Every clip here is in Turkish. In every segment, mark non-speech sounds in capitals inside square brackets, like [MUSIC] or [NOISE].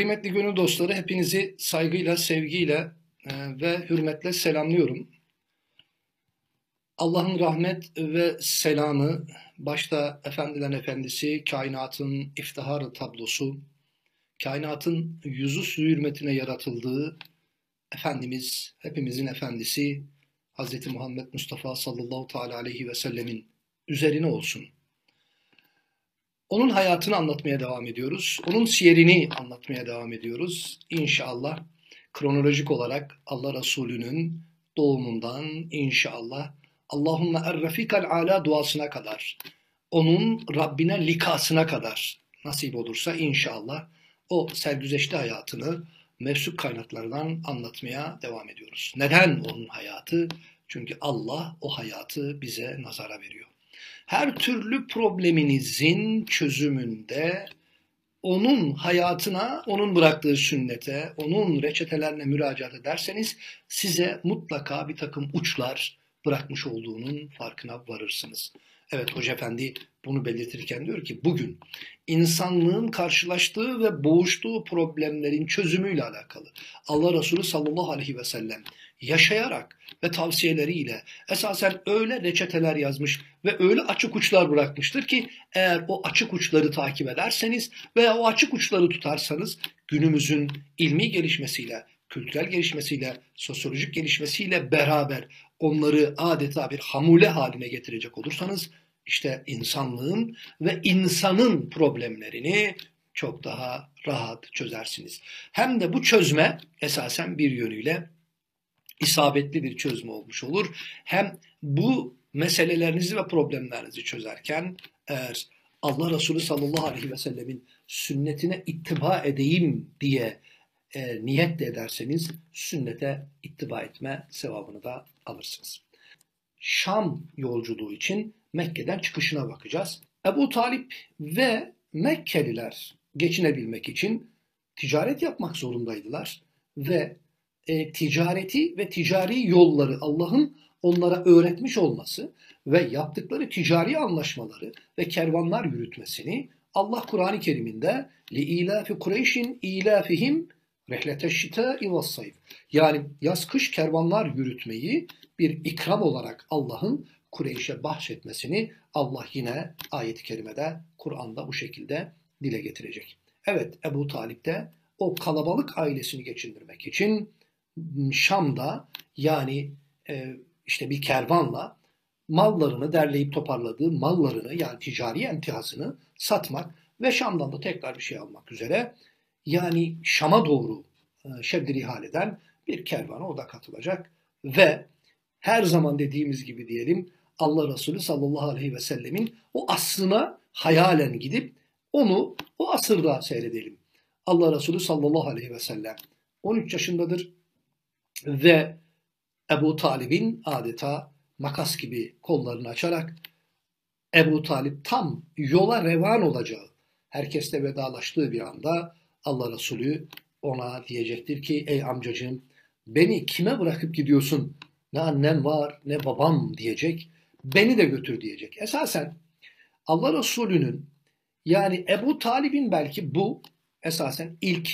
Kıymetli gönül dostları hepinizi saygıyla, sevgiyle e, ve hürmetle selamlıyorum. Allah'ın rahmet ve selamı başta Efendilerin Efendisi, kainatın iftiharı tablosu, kainatın yüzü su hürmetine yaratıldığı Efendimiz, hepimizin Efendisi Hz. Muhammed Mustafa sallallahu teala aleyhi ve sellemin üzerine olsun. Onun hayatını anlatmaya devam ediyoruz. Onun siyerini anlatmaya devam ediyoruz. İnşallah kronolojik olarak Allah Resulü'nün doğumundan inşallah Allahümme errefikal ala duasına kadar, onun Rabbine likasına kadar nasip olursa inşallah o sergüzeşti hayatını mevsuk kaynaklardan anlatmaya devam ediyoruz. Neden onun hayatı? Çünkü Allah o hayatı bize nazara veriyor. Her türlü probleminizin çözümünde onun hayatına, onun bıraktığı sünnete, onun reçetelerine müracaat ederseniz size mutlaka bir takım uçlar bırakmış olduğunun farkına varırsınız. Evet Hoca Efendi bunu belirtirken diyor ki bugün insanlığın karşılaştığı ve boğuştuğu problemlerin çözümüyle alakalı Allah Resulü sallallahu aleyhi ve sellem yaşayarak ve tavsiyeleriyle esasen öyle reçeteler yazmış ve öyle açık uçlar bırakmıştır ki eğer o açık uçları takip ederseniz veya o açık uçları tutarsanız günümüzün ilmi gelişmesiyle, kültürel gelişmesiyle, sosyolojik gelişmesiyle beraber onları adeta bir hamule haline getirecek olursanız işte insanlığın ve insanın problemlerini çok daha rahat çözersiniz. Hem de bu çözme esasen bir yönüyle isabetli bir çözüm olmuş olur. Hem bu meselelerinizi ve problemlerinizi çözerken eğer Allah Resulü sallallahu aleyhi ve sellemin sünnetine ittiba edeyim diye e, niyet de ederseniz sünnete ittiba etme sevabını da alırsınız. Şam yolculuğu için Mekke'den çıkışına bakacağız. Ebu Talip ve Mekkeliler geçinebilmek için ticaret yapmak zorundaydılar ve e, ticareti ve ticari yolları Allah'ın onlara öğretmiş olması ve yaptıkları ticari anlaşmaları ve kervanlar yürütmesini Allah Kur'an-ı Kerim'inde li ilafi Kureyşin ilafihim rehlete sayf. Yani yaz kış kervanlar yürütmeyi bir ikram olarak Allah'ın Kureyş'e bahşetmesini Allah yine ayet-i kerimede Kur'an'da bu şekilde dile getirecek. Evet Ebu Talip de o kalabalık ailesini geçindirmek için Şam'da yani e, işte bir kervanla mallarını derleyip toparladığı mallarını yani ticari emtihasını satmak ve Şam'dan da tekrar bir şey almak üzere yani Şam'a doğru e, şeddiri haleden bir kervana o da katılacak ve her zaman dediğimiz gibi diyelim Allah Resulü sallallahu aleyhi ve sellemin o aslına hayalen gidip onu o asırda seyredelim. Allah Resulü sallallahu aleyhi ve sellem 13 yaşındadır ve Ebu Talib'in adeta makas gibi kollarını açarak Ebu Talip tam yola revan olacağı, herkesle vedalaştığı bir anda Allah Resulü ona diyecektir ki ey amcacığım beni kime bırakıp gidiyorsun? Ne annem var ne babam diyecek. Beni de götür diyecek. Esasen Allah Resulü'nün yani Ebu Talib'in belki bu esasen ilk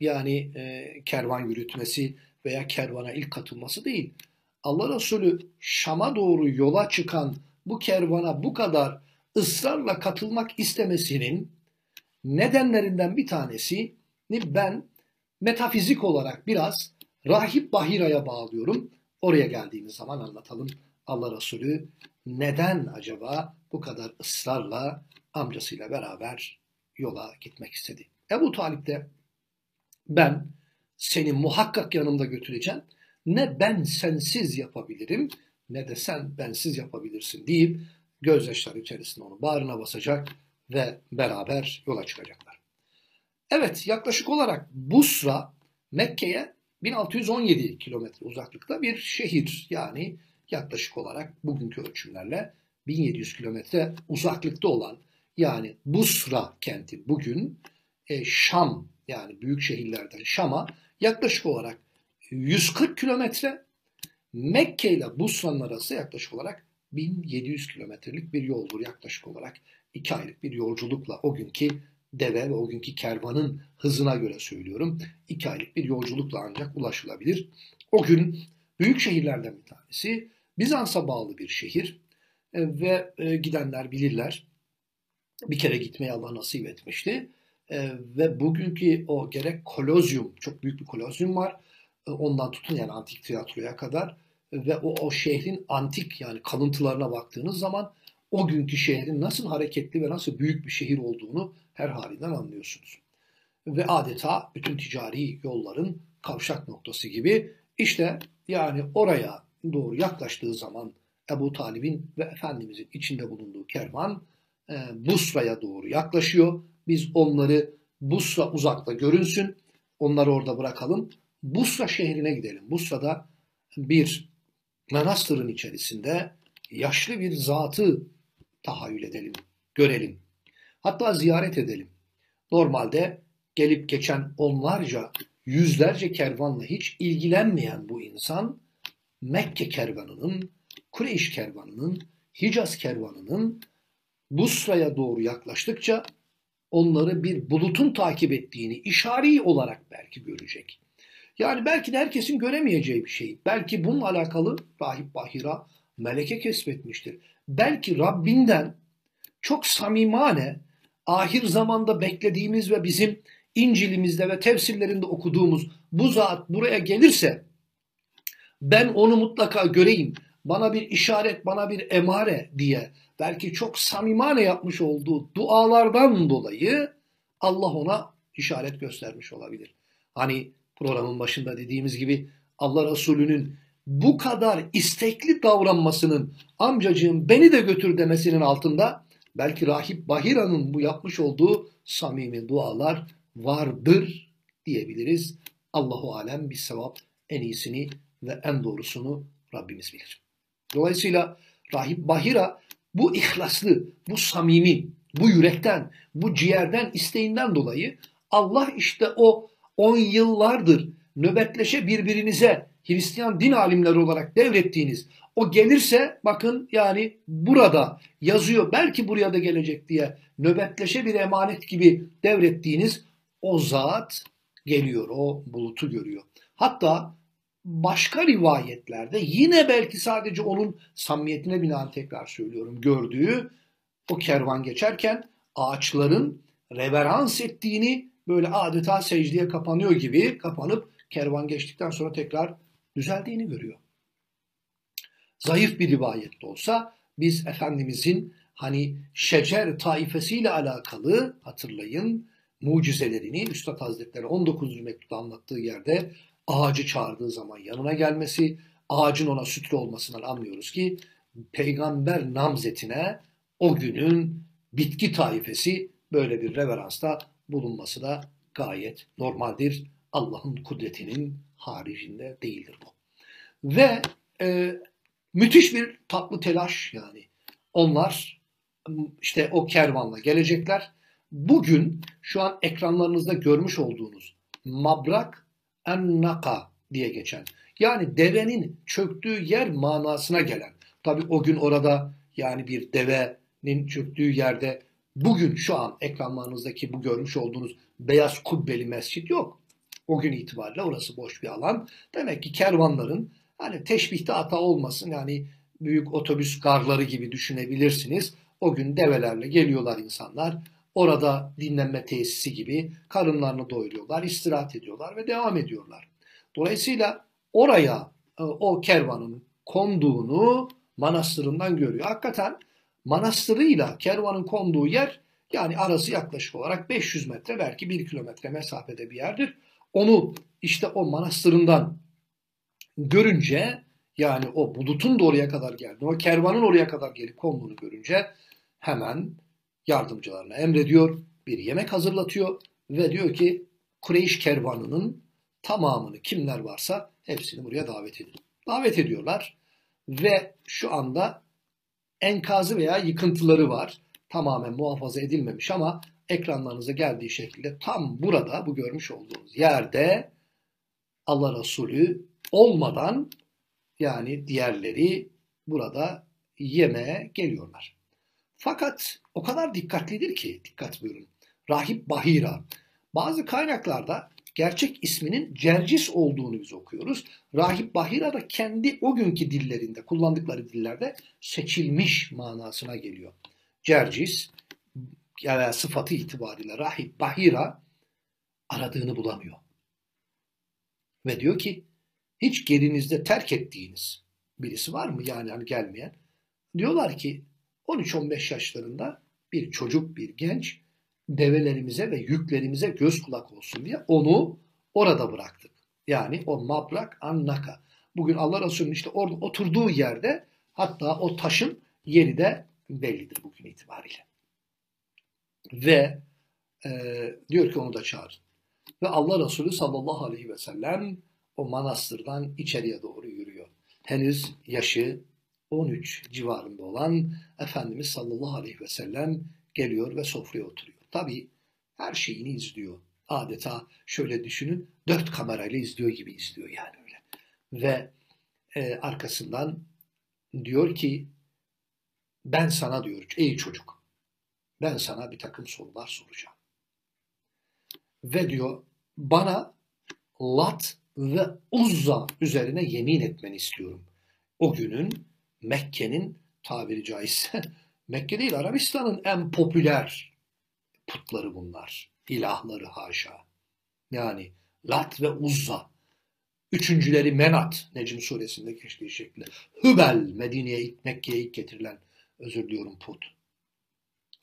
yani e, kervan yürütmesi veya kervana ilk katılması değil. Allah Resulü Şam'a doğru yola çıkan bu kervana bu kadar ısrarla katılmak istemesinin nedenlerinden bir tanesi ben metafizik olarak biraz Rahip Bahira'ya bağlıyorum. Oraya geldiğimiz zaman anlatalım. Allah Resulü neden acaba bu kadar ısrarla amcasıyla beraber yola gitmek istedi? Ebu Talip de ben seni muhakkak yanımda götüreceğim. Ne ben sensiz yapabilirim ne de sen bensiz yapabilirsin deyip gözyaşları içerisinde onu bağrına basacak ve beraber yola çıkacaklar. Evet yaklaşık olarak Busra Mekke'ye 1617 kilometre uzaklıkta bir şehir yani yaklaşık olarak bugünkü ölçümlerle 1700 kilometre uzaklıkta olan yani Busra kenti bugün e, Şam yani büyük şehirlerden Şam'a yaklaşık olarak 140 kilometre Mekke ile Busra'nın arası yaklaşık olarak 1700 kilometrelik bir yoldur yaklaşık olarak. iki aylık bir yolculukla o günkü deve ve o günkü kervanın hızına göre söylüyorum. iki aylık bir yolculukla ancak ulaşılabilir. O gün büyük şehirlerden bir tanesi Bizans'a bağlı bir şehir e, ve e, gidenler bilirler. Bir kere gitmeyi Allah nasip etmişti. E, ve bugünkü o gerek kolozyum, çok büyük bir kolozyum var. E, ondan tutun yani antik tiyatroya kadar ve o, o şehrin antik yani kalıntılarına baktığınız zaman o günkü şehrin nasıl hareketli ve nasıl büyük bir şehir olduğunu her halinden anlıyorsunuz. Ve adeta bütün ticari yolların kavşak noktası gibi işte yani oraya doğru yaklaştığı zaman Ebu Talib'in ve Efendimizin içinde bulunduğu kervan e, Busra'ya doğru yaklaşıyor. Biz onları Busra uzakta görünsün. Onları orada bırakalım. Busra şehrine gidelim. Busra'da bir manastırın içerisinde yaşlı bir zatı tahayyül edelim, görelim. Hatta ziyaret edelim. Normalde gelip geçen onlarca, yüzlerce kervanla hiç ilgilenmeyen bu insan Mekke kervanının, Kureyş kervanının, Hicaz kervanının Busra'ya doğru yaklaştıkça onları bir bulutun takip ettiğini işari olarak belki görecek. Yani belki de herkesin göremeyeceği bir şey. Belki bununla alakalı Rahip Bahira meleke kesbetmiştir. Belki Rabbinden çok samimane ahir zamanda beklediğimiz ve bizim İncil'imizde ve tefsirlerinde okuduğumuz bu zat buraya gelirse ben onu mutlaka göreyim, bana bir işaret, bana bir emare diye belki çok samimane yapmış olduğu dualardan dolayı Allah ona işaret göstermiş olabilir. Hani programın başında dediğimiz gibi Allah Resulü'nün bu kadar istekli davranmasının amcacığım beni de götür demesinin altında belki Rahip Bahira'nın bu yapmış olduğu samimi dualar vardır diyebiliriz. Allahu alem bir sevap en iyisini ve en doğrusunu Rabbimiz bilir. Dolayısıyla Rahip Bahira bu ihlaslı, bu samimi, bu yürekten, bu ciğerden, isteğinden dolayı Allah işte o on yıllardır nöbetleşe birbirinize Hristiyan din alimleri olarak devrettiğiniz o gelirse bakın yani burada yazıyor belki buraya da gelecek diye nöbetleşe bir emanet gibi devrettiğiniz o zat geliyor o bulutu görüyor. Hatta başka rivayetlerde yine belki sadece onun samimiyetine binaen tekrar söylüyorum gördüğü o kervan geçerken ağaçların reverans ettiğini böyle adeta secdeye kapanıyor gibi kapanıp kervan geçtikten sonra tekrar düzeldiğini görüyor. Zayıf bir rivayet de olsa biz Efendimizin hani şecer taifesiyle alakalı hatırlayın mucizelerini Üstad Hazretleri 19. mektupta anlattığı yerde ağacı çağırdığı zaman yanına gelmesi, ağacın ona sütre olmasından anlıyoruz ki peygamber namzetine o günün bitki taifesi böyle bir reveransta bulunması da gayet normaldir. Allah'ın kudretinin haricinde değildir bu. Ve e, müthiş bir tatlı telaş yani. Onlar işte o kervanla gelecekler. Bugün şu an ekranlarınızda görmüş olduğunuz mabrak ennaka diye geçen yani devenin çöktüğü yer manasına gelen. Tabi o gün orada yani bir devenin çöktüğü yerde bugün şu an ekranlarınızdaki bu görmüş olduğunuz beyaz kubbeli mescit yok. O gün itibariyle orası boş bir alan. Demek ki kervanların hani teşbihte hata olmasın yani büyük otobüs garları gibi düşünebilirsiniz. O gün develerle geliyorlar insanlar. Orada dinlenme tesisi gibi karınlarını doyuruyorlar, istirahat ediyorlar ve devam ediyorlar. Dolayısıyla oraya e, o kervanın konduğunu manastırından görüyor. Hakikaten manastırıyla kervanın konduğu yer yani arası yaklaşık olarak 500 metre belki 1 kilometre mesafede bir yerdir. Onu işte o manastırından görünce yani o bulutun da oraya kadar geldi, o kervanın oraya kadar gelip konduğunu görünce hemen yardımcılarına emrediyor, bir yemek hazırlatıyor ve diyor ki Kureyş kervanının tamamını kimler varsa hepsini buraya davet edin. Davet ediyorlar ve şu anda enkazı veya yıkıntıları var. Tamamen muhafaza edilmemiş ama ekranlarınıza geldiği şekilde tam burada bu görmüş olduğunuz yerde Allah Resulü olmadan yani diğerleri burada yemeğe geliyorlar. Fakat o kadar dikkatlidir ki, dikkat buyurun. Rahip Bahira. Bazı kaynaklarda gerçek isminin Cercis olduğunu biz okuyoruz. Rahip Bahira da kendi o günkü dillerinde, kullandıkları dillerde seçilmiş manasına geliyor. Cercis yani sıfatı itibariyle Rahip Bahira aradığını bulamıyor. Ve diyor ki hiç gerinizde terk ettiğiniz birisi var mı yani hani gelmeyen? Diyorlar ki 13-15 yaşlarında bir çocuk, bir genç develerimize ve yüklerimize göz kulak olsun diye onu orada bıraktık. Yani o mabrak annaka. Bugün Allah Resulü'nün işte orada oturduğu yerde hatta o taşın yeri de bellidir bugün itibariyle. Ve e, diyor ki onu da çağırın. Ve Allah Resulü sallallahu aleyhi ve sellem o manastırdan içeriye doğru yürüyor. Henüz yaşı 13 civarında olan Efendimiz sallallahu aleyhi ve sellem geliyor ve sofraya oturuyor. Tabi her şeyini izliyor. Adeta şöyle düşünün dört kamerayla izliyor gibi izliyor yani öyle. Ve e, arkasından diyor ki ben sana diyor ey çocuk ben sana bir takım sorular soracağım. Ve diyor bana Lat ve Uzza üzerine yemin etmeni istiyorum. O günün Mekke'nin tabiri caizse [LAUGHS] Mekke değil Arabistan'ın en popüler putları bunlar. İlahları haşa. Yani Lat ve Uzza. Üçüncüleri Menat Necm suresinde geçtiği şekilde. Hübel Medine'ye Mekke'ye ilk getirilen özür diliyorum put.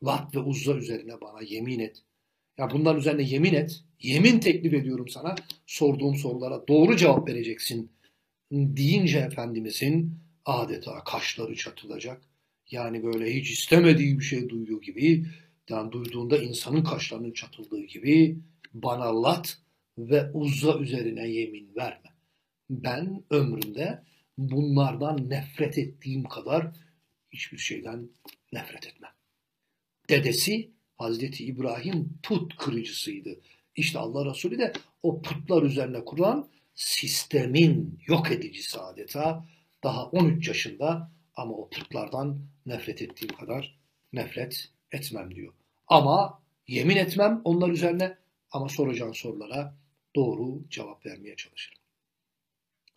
Lat ve Uzza üzerine bana yemin et. Ya bunların üzerine yemin et. Yemin teklif ediyorum sana. Sorduğum sorulara doğru cevap vereceksin. Deyince Efendimizin adeta kaşları çatılacak. Yani böyle hiç istemediği bir şey duyuyor gibi. Yani duyduğunda insanın kaşlarının çatıldığı gibi bana lat ve uzza üzerine yemin verme. Ben ömrümde bunlardan nefret ettiğim kadar hiçbir şeyden nefret etmem. Dedesi Hazreti İbrahim put kırıcısıydı. İşte Allah Resulü de o putlar üzerine kurulan sistemin yok edicisi adeta. Daha 13 yaşında ama o putlardan nefret ettiğim kadar nefret etmem diyor. Ama yemin etmem onlar üzerine ama soracağın sorulara doğru cevap vermeye çalışırım.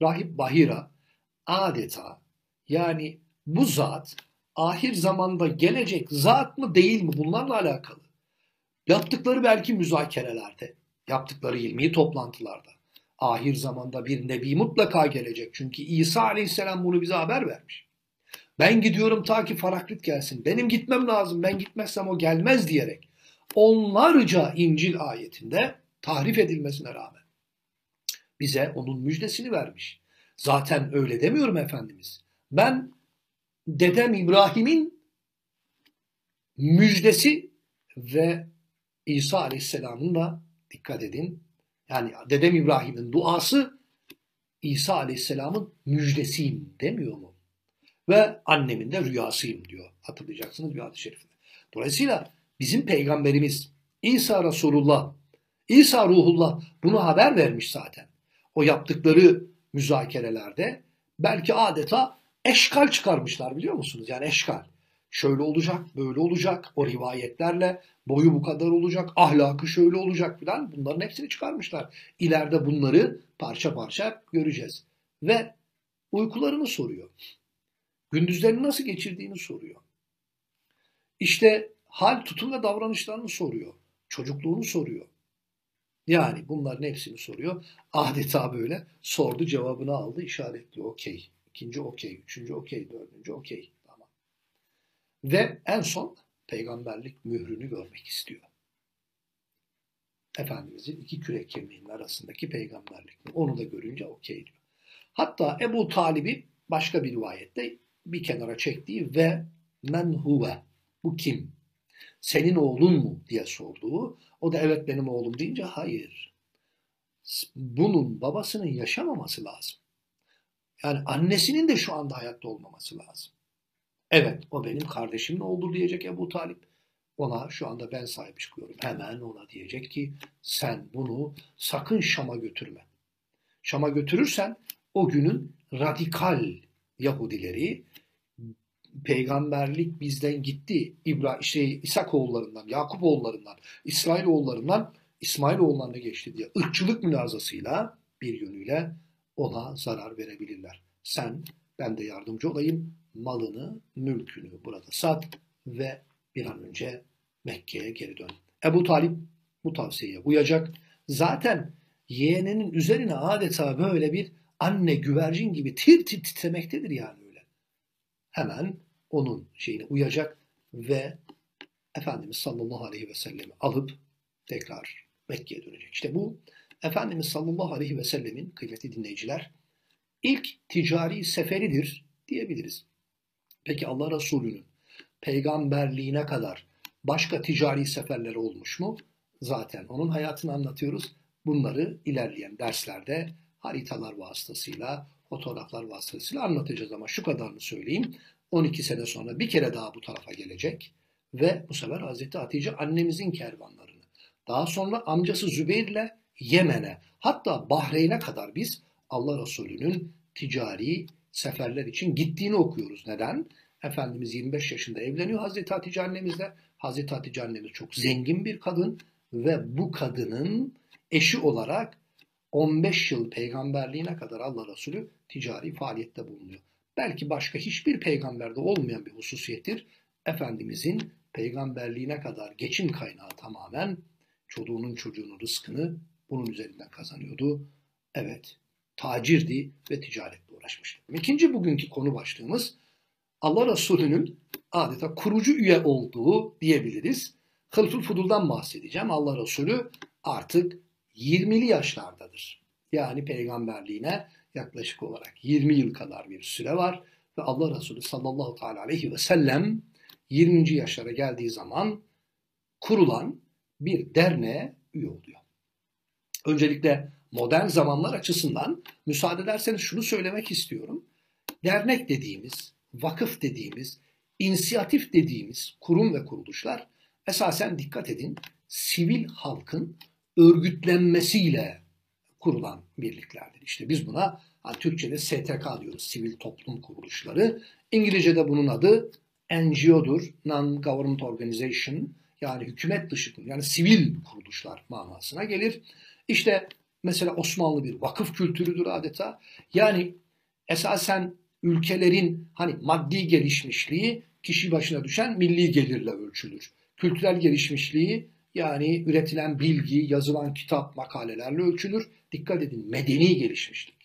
Rahip Bahira adeta yani bu zat ahir zamanda gelecek zat mı değil mi bunlarla alakalı. Yaptıkları belki müzakerelerde, yaptıkları ilmi toplantılarda. Ahir zamanda bir nebi mutlaka gelecek. Çünkü İsa aleyhisselam bunu bize haber vermiş. Ben gidiyorum ta ki Faraklit gelsin. Benim gitmem lazım. Ben gitmezsem o gelmez diyerek. Onlarca İncil ayetinde tahrif edilmesine rağmen bize onun müjdesini vermiş. Zaten öyle demiyorum Efendimiz. Ben dedem İbrahim'in müjdesi ve İsa Aleyhisselam'ın da dikkat edin. Yani dedem İbrahim'in duası İsa Aleyhisselam'ın müjdesiyim demiyor mu? Ve annemin de rüyasıyım diyor. Hatırlayacaksınız bir hadis-i şerifte. Dolayısıyla bizim peygamberimiz İsa Resulullah, İsa Ruhullah bunu haber vermiş zaten. O yaptıkları müzakerelerde belki adeta eşkal çıkarmışlar biliyor musunuz? Yani eşkal. Şöyle olacak, böyle olacak, o rivayetlerle boyu bu kadar olacak, ahlakı şöyle olacak filan bunların hepsini çıkarmışlar. İleride bunları parça parça göreceğiz. Ve uykularını soruyor. Gündüzlerini nasıl geçirdiğini soruyor. İşte hal, tutum ve davranışlarını soruyor. Çocukluğunu soruyor. Yani bunların hepsini soruyor. Adeta böyle sordu cevabını aldı işaretli okey. İkinci okey, üçüncü okey, dördüncü okey. Tamam. Ve en son peygamberlik mührünü görmek istiyor. Efendimizin iki kürek kemiğinin arasındaki peygamberlik. Onu da görünce okey diyor. Hatta Ebu Talib'i başka bir rivayette bir kenara çektiği ve men huve bu kim? Senin oğlun mu diye sorduğu. O da evet benim oğlum deyince hayır. Bunun babasının yaşamaması lazım. Yani annesinin de şu anda hayatta olmaması lazım. Evet o benim kardeşimin oğlu diyecek Ebu Talip. Ona şu anda ben sahip çıkıyorum. Hemen ona diyecek ki sen bunu sakın Şam'a götürme. Şam'a götürürsen o günün radikal Yahudileri peygamberlik bizden gitti. İbrahim şey İshak oğullarından, Yakup oğullarından, İsrail oğullarından İsmail oğullarına geçti diye ırkçılık münazasıyla bir yönüyle ona zarar verebilirler. Sen ben de yardımcı olayım. Malını, mülkünü burada sat ve bir an önce Mekke'ye geri dön. Ebu Talip bu tavsiyeye uyacak. Zaten yeğeninin üzerine adeta böyle bir anne güvercin gibi tir tir titremektedir yani öyle. Hemen onun şeyine uyacak ve Efendimiz sallallahu aleyhi ve sellemi alıp tekrar Mekke'ye dönecek. İşte bu Efendimiz sallallahu aleyhi ve sellemin kıymetli dinleyiciler ilk ticari seferidir diyebiliriz. Peki Allah Resulü'nün peygamberliğine kadar başka ticari seferleri olmuş mu? Zaten onun hayatını anlatıyoruz. Bunları ilerleyen derslerde haritalar vasıtasıyla, fotoğraflar vasıtasıyla anlatacağız ama şu kadarını söyleyeyim. 12 sene sonra bir kere daha bu tarafa gelecek ve bu sefer Hazreti Hatice annemizin kervanlarını, daha sonra amcası Zübeyir'le Yemen'e, hatta Bahreyn'e kadar biz Allah Resulü'nün ticari seferler için gittiğini okuyoruz. Neden? Efendimiz 25 yaşında evleniyor Hazreti Hatice annemizle. Hazreti Hatice annemiz çok zengin bir kadın ve bu kadının eşi olarak 15 yıl peygamberliğine kadar Allah Resulü ticari faaliyette bulunuyor. Belki başka hiçbir peygamberde olmayan bir hususiyettir. Efendimizin peygamberliğine kadar geçim kaynağı tamamen çocuğunun çocuğunun rızkını bunun üzerinden kazanıyordu. Evet, tacirdi ve ticaretle uğraşmıştı. İkinci bugünkü konu başlığımız Allah Resulü'nün adeta kurucu üye olduğu diyebiliriz. Hılful Fudul'dan bahsedeceğim. Allah Resulü artık 20'li yaşlardadır. Yani peygamberliğine yaklaşık olarak 20 yıl kadar bir süre var ve Allah Resulü sallallahu teala aleyhi ve sellem 20. yaşlara geldiği zaman kurulan bir derneğe üye oluyor. Öncelikle modern zamanlar açısından müsaade ederseniz şunu söylemek istiyorum. Dernek dediğimiz, vakıf dediğimiz, inisiyatif dediğimiz kurum ve kuruluşlar esasen dikkat edin sivil halkın örgütlenmesiyle kurulan birliklerdir. İşte biz buna yani Türkçe'de STK diyoruz, sivil toplum kuruluşları. İngilizce'de bunun adı NGO'dur, Non-Government Organization yani hükümet dışı yani sivil kuruluşlar manasına gelir. İşte mesela Osmanlı bir vakıf kültürüdür adeta. Yani esasen ülkelerin hani maddi gelişmişliği kişi başına düşen milli gelirle ölçülür. Kültürel gelişmişliği yani üretilen bilgi, yazılan kitap, makalelerle ölçülür. Dikkat edin medeni gelişmişlik.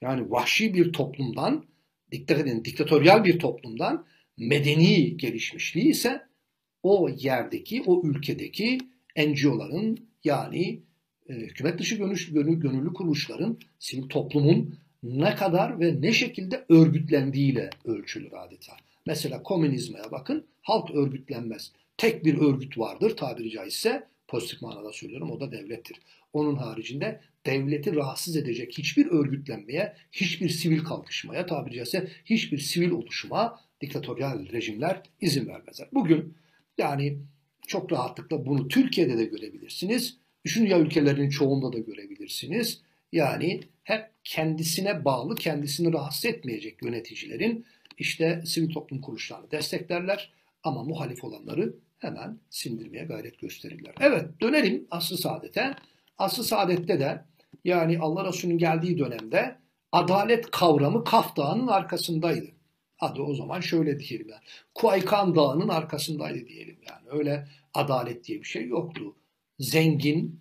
Yani vahşi bir toplumdan, dikkat edin diktatöryal bir toplumdan medeni gelişmişliği ise o yerdeki, o ülkedeki NGO'ların yani e, hükümet dışı gönüllü, gönüllü kuruluşların, sivil toplumun ne kadar ve ne şekilde örgütlendiğiyle ölçülür adeta. Mesela komünizme bakın halk örgütlenmez. Tek bir örgüt vardır tabiri caizse pozitif manada söylüyorum o da devlettir. Onun haricinde devleti rahatsız edecek hiçbir örgütlenmeye, hiçbir sivil kalkışmaya tabiri caizse hiçbir sivil oluşuma diktatöryal rejimler izin vermezler. Bugün yani çok rahatlıkla bunu Türkiye'de de görebilirsiniz. Üçüncü dünya ülkelerinin çoğunda da görebilirsiniz. Yani hep kendisine bağlı, kendisini rahatsız etmeyecek yöneticilerin işte sivil toplum kuruluşlarını desteklerler ama muhalif olanları hemen sindirmeye gayret gösterirler. Evet dönelim asr-ı saadete. Asr-ı saadette de yani Allah Resulü'nün geldiği dönemde adalet kavramı Kaf Dağı'nın arkasındaydı. Hadi o zaman şöyle diyelim yani. Kuaykan Dağı'nın arkasındaydı diyelim yani. Öyle adalet diye bir şey yoktu. Zengin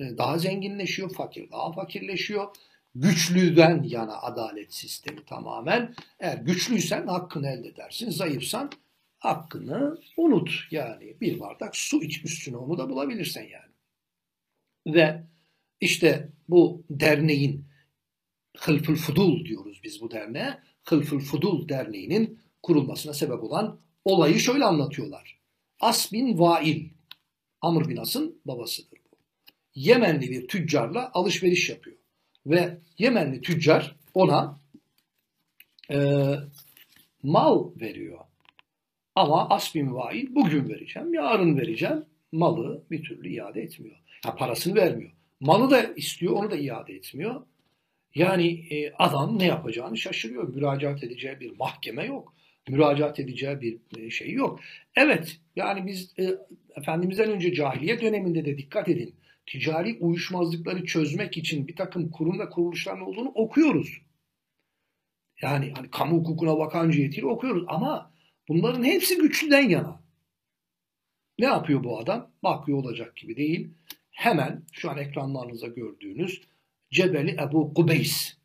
e, daha zenginleşiyor, fakir daha fakirleşiyor. Güçlüden yana adalet sistemi tamamen. Eğer güçlüysen hakkını elde edersin, zayıfsan hakkını unut. Yani bir bardak su iç üstüne onu da bulabilirsen yani. Ve işte bu derneğin Hılful Fudul diyoruz biz bu derneğe. Hılful Fudul derneğinin kurulmasına sebep olan olayı şöyle anlatıyorlar. As bin Vail, Amr bin As'ın babasıdır bu. Yemenli bir tüccarla alışveriş yapıyor. Ve Yemenli tüccar ona e, mal veriyor. Ama As bin Vail bugün vereceğim, yarın vereceğim. Malı bir türlü iade etmiyor. Ya parasını vermiyor. Malı da istiyor, onu da iade etmiyor. Yani e, adam ne yapacağını şaşırıyor. Müracaat edeceği bir mahkeme yok. Müracaat edeceği bir e, şey yok. Evet yani biz e, Efendimiz'den önce cahiliye döneminde de dikkat edin. Ticari uyuşmazlıkları çözmek için bir takım kurum ve kuruluşların olduğunu okuyoruz. Yani hani kamu hukukuna bakan cihetiyle okuyoruz ama bunların hepsi güçlüden yana. Ne yapıyor bu adam? Bakıyor olacak gibi değil. Hemen şu an ekranlarınızda gördüğünüz Cebeli Ebu Kubeys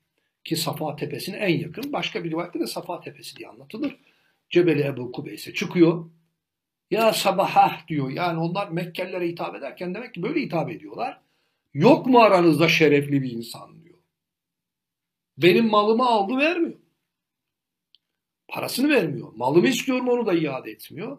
ki Safa Tepesi'ne en yakın. Başka bir rivayette de Safa Tepesi diye anlatılır. Cebeli Ebu Kubeys'e çıkıyor. Ya sabahah diyor. Yani onlar Mekkelilere hitap ederken demek ki böyle hitap ediyorlar. Yok mu aranızda şerefli bir insan diyor. Benim malımı aldı vermiyor. Parasını vermiyor. Malımı istiyorum onu da iade etmiyor.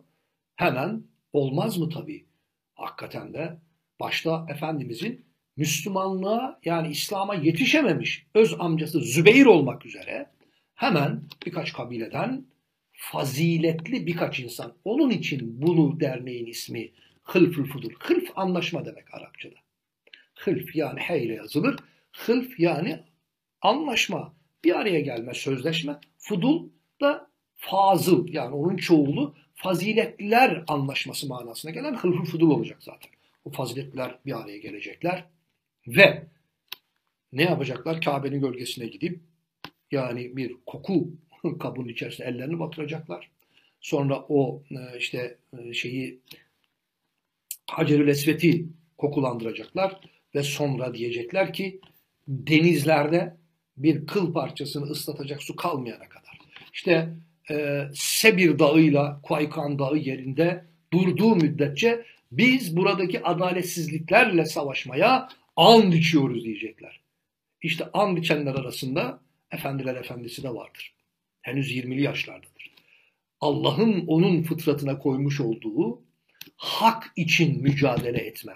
Hemen olmaz mı tabii? Hakikaten de başta Efendimizin Müslümanlığa yani İslam'a yetişememiş öz amcası Zübeyir olmak üzere hemen birkaç kabileden faziletli birkaç insan. Onun için bunu derneğin ismi Hılfül Fudul. Hılf anlaşma demek Arapçada. Hılf yani he ile yazılır. Hılf yani anlaşma, bir araya gelme, sözleşme. Fudul da fazıl yani onun çoğulu faziletliler anlaşması manasına gelen hılful fudul olacak zaten. O faziletliler bir araya gelecekler ve ne yapacaklar? Kabe'nin gölgesine gidip yani bir koku [LAUGHS] kabının içerisine ellerini batıracaklar. Sonra o e, işte e, şeyi Hacerül Esvet'i kokulandıracaklar ve sonra diyecekler ki denizlerde bir kıl parçasını ıslatacak su kalmayana kadar. İşte e, Sebir Dağı'yla Kuaykan Dağı yerinde durduğu müddetçe biz buradaki adaletsizliklerle savaşmaya and içiyoruz diyecekler. İşte and içenler arasında efendiler efendisi de vardır. Henüz 20'li yaşlardadır. Allah'ın onun fıtratına koymuş olduğu hak için mücadele etme.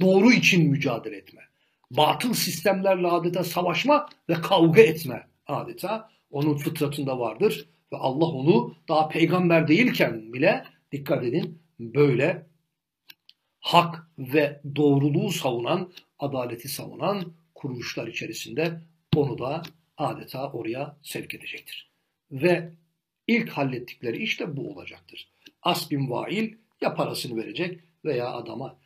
Doğru için mücadele etme. Batıl sistemlerle adeta savaşma ve kavga etme adeta onun fıtratında vardır. Ve Allah onu daha peygamber değilken bile dikkat edin böyle hak ve doğruluğu savunan, adaleti savunan kuruluşlar içerisinde onu da adeta oraya sevk edecektir. Ve ilk hallettikleri iş de bu olacaktır. Asbin vail ya parasını verecek veya adama.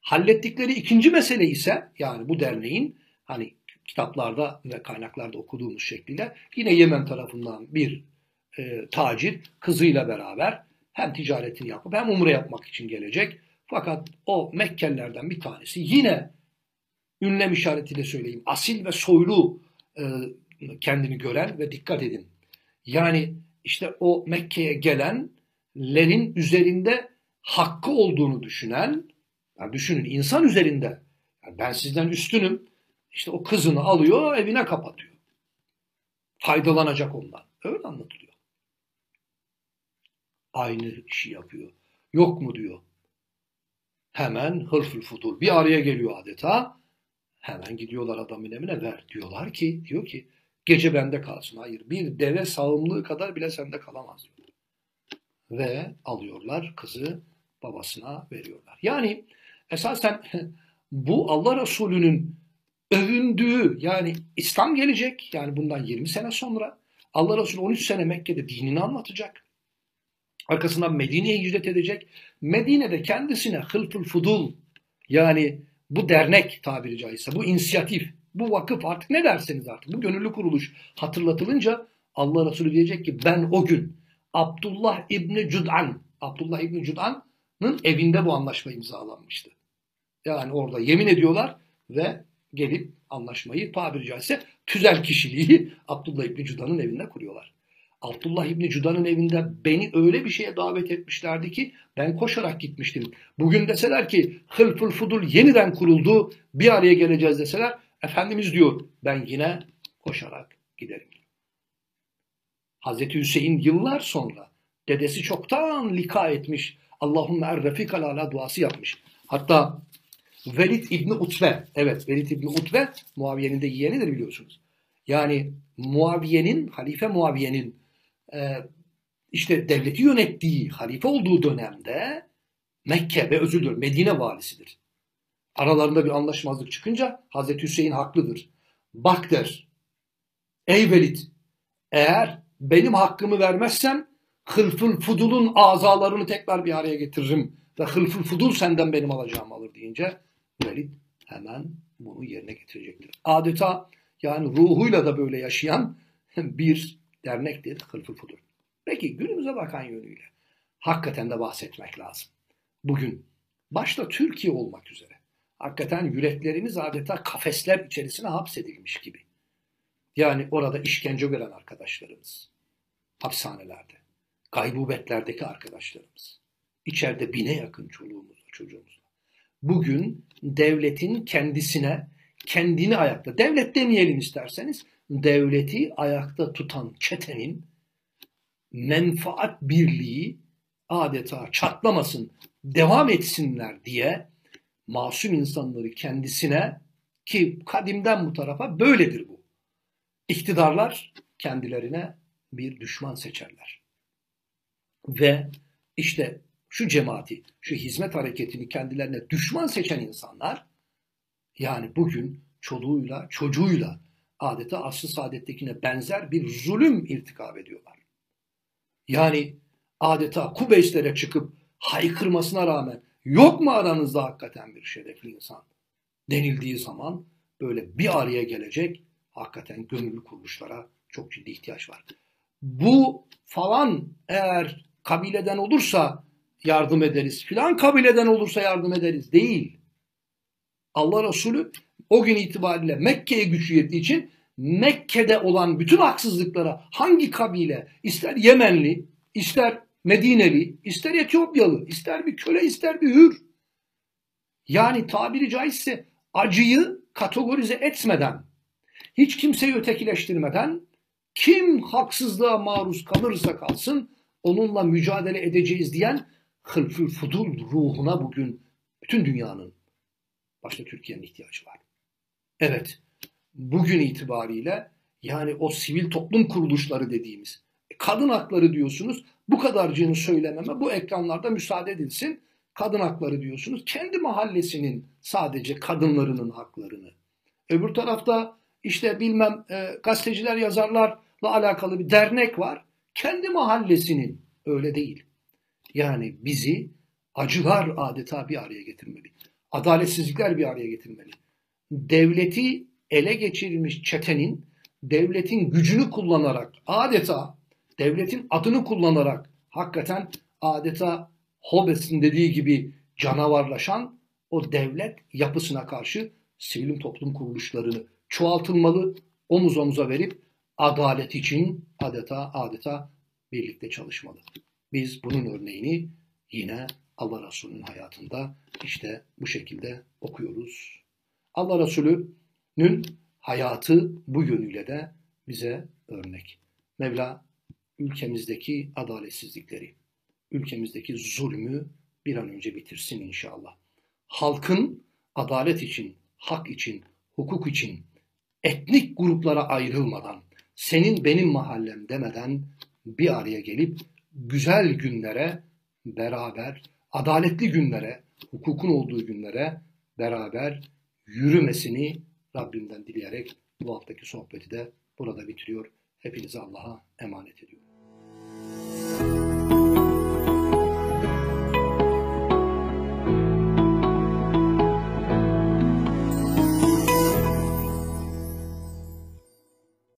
Hallettikleri ikinci mesele ise yani bu derneğin hani kitaplarda ve kaynaklarda okuduğumuz şekliyle yine Yemen tarafından bir e, tacir kızıyla beraber hem ticaretini yapıp hem umre yapmak için gelecek. Fakat o Mekkelilerden bir tanesi yine ünlem işaretiyle söyleyeyim asil ve soylu e, kendini gören ve dikkat edin. Yani işte o Mekke'ye gelenlerin üzerinde hakkı olduğunu düşünen, yani düşünün insan üzerinde yani ben sizden üstünüm, işte o kızını alıyor evine kapatıyor. Faydalanacak ondan. Öyle anlatılıyor. Aynı işi yapıyor. Yok mu diyor. Hemen hırfül fudur bir araya geliyor adeta. Hemen gidiyorlar adamın emine ver diyorlar ki diyor ki gece bende kalsın. Hayır bir deve sağımlığı kadar bile sende kalamaz. Ve alıyorlar kızı babasına veriyorlar. Yani esasen [LAUGHS] bu Allah Resulü'nün övündüğü yani İslam gelecek yani bundan 20 sene sonra Allah Resulü 13 sene Mekke'de dinini anlatacak. Arkasından Medine'ye hicret edecek. Medine'de kendisine hılful fudul yani bu dernek tabiri caizse bu inisiyatif bu vakıf artık ne derseniz artık bu gönüllü kuruluş hatırlatılınca Allah Resulü diyecek ki ben o gün Abdullah İbni Cud'an Abdullah İbni Cud'an'ın evinde bu anlaşma imzalanmıştı. Yani orada yemin ediyorlar ve gelip anlaşmayı tabiri caizse tüzel kişiliği [LAUGHS] Abdullah İbni Cuda'nın evinde kuruyorlar. Abdullah İbni Cuda'nın evinde beni öyle bir şeye davet etmişlerdi ki ben koşarak gitmiştim. Bugün deseler ki Hılful Fudul yeniden kuruldu bir araya geleceğiz deseler Efendimiz diyor ben yine koşarak giderim. Hazreti Hüseyin yıllar sonra dedesi çoktan lika etmiş. Allahümme errefikal ala duası yapmış. Hatta Velid İbni Utbe, evet Velid İbni Utbe Muaviye'nin de yeğenidir biliyorsunuz. Yani Muaviye'nin, Halife Muaviye'nin e, işte devleti yönettiği, halife olduğu dönemde Mekke ve özür dilerim Medine valisidir. Aralarında bir anlaşmazlık çıkınca Hazreti Hüseyin haklıdır. Bak der, ey Velid eğer benim hakkımı vermezsen hılful fudulun azalarını tekrar bir araya getiririm ve hılful fudul senden benim alacağımı alır deyince Velid hemen bunu yerine getirecektir. Adeta yani ruhuyla da böyle yaşayan [LAUGHS] bir dernektir hılful fudul. Peki günümüze bakan yönüyle hakikaten de bahsetmek lazım. Bugün başta Türkiye olmak üzere hakikaten yüreklerimiz adeta kafesler içerisine hapsedilmiş gibi. Yani orada işkence gören arkadaşlarımız, hapishanelerde, gaybubetlerdeki arkadaşlarımız, içeride bine yakın çoluğumuzla, çocuğumuzla. Bugün devletin kendisine, kendini ayakta, devlet demeyelim isterseniz, devleti ayakta tutan çetenin menfaat birliği adeta çatlamasın, devam etsinler diye masum insanları kendisine ki kadimden bu tarafa böyledir bu. İktidarlar kendilerine bir düşman seçerler. Ve işte şu cemaati, şu hizmet hareketini kendilerine düşman seçen insanlar yani bugün çoluğuyla, çocuğuyla adeta aslı saadettekine benzer bir zulüm irtikab ediyorlar. Yani adeta Kubeyslere çıkıp haykırmasına rağmen yok mu aranızda hakikaten bir şerefli insan denildiği zaman böyle bir araya gelecek hakikaten gönüllü kuruluşlara çok ciddi ihtiyaç var. Bu falan eğer kabileden olursa yardım ederiz. Filan kabileden olursa yardım ederiz. Değil. Allah Resulü o gün itibariyle Mekke'ye güç yettiği için Mekke'de olan bütün haksızlıklara hangi kabile ister Yemenli, ister Medineli, ister Etiyopyalı, ister bir köle, ister bir hür. Yani tabiri caizse acıyı kategorize etmeden, hiç kimseyi ötekileştirmeden, kim haksızlığa maruz kalırsa kalsın onunla mücadele edeceğiz diyen hılfül fudul ruhuna bugün bütün dünyanın, başta Türkiye'nin ihtiyacı var. Evet, bugün itibariyle yani o sivil toplum kuruluşları dediğimiz, kadın hakları diyorsunuz, bu kadarcığını söylememe bu ekranlarda müsaade edilsin. Kadın hakları diyorsunuz. Kendi mahallesinin sadece kadınlarının haklarını. Öbür tarafta işte bilmem e, gazeteciler yazarlarla alakalı bir dernek var. Kendi mahallesinin öyle değil. Yani bizi acılar adeta bir araya getirmeli. Adaletsizlikler bir araya getirmeli. Devleti ele geçirmiş çetenin devletin gücünü kullanarak adeta devletin adını kullanarak hakikaten adeta Hobbes'in dediği gibi canavarlaşan o devlet yapısına karşı sivil toplum kuruluşlarını çoğaltılmalı, omuz omuza verip adalet için adeta adeta birlikte çalışmalı. Biz bunun örneğini yine Allah Resulü'nün hayatında işte bu şekilde okuyoruz. Allah Resulü'nün hayatı bu yönüyle de bize örnek. Mevla ülkemizdeki adaletsizlikleri, ülkemizdeki zulmü bir an önce bitirsin inşallah. Halkın adalet için, hak için, hukuk için etnik gruplara ayrılmadan, senin benim mahallem demeden bir araya gelip güzel günlere beraber, adaletli günlere, hukukun olduğu günlere beraber yürümesini Rabbimden dileyerek bu haftaki sohbeti de burada bitiriyor. Hepinizi Allah'a emanet ediyorum.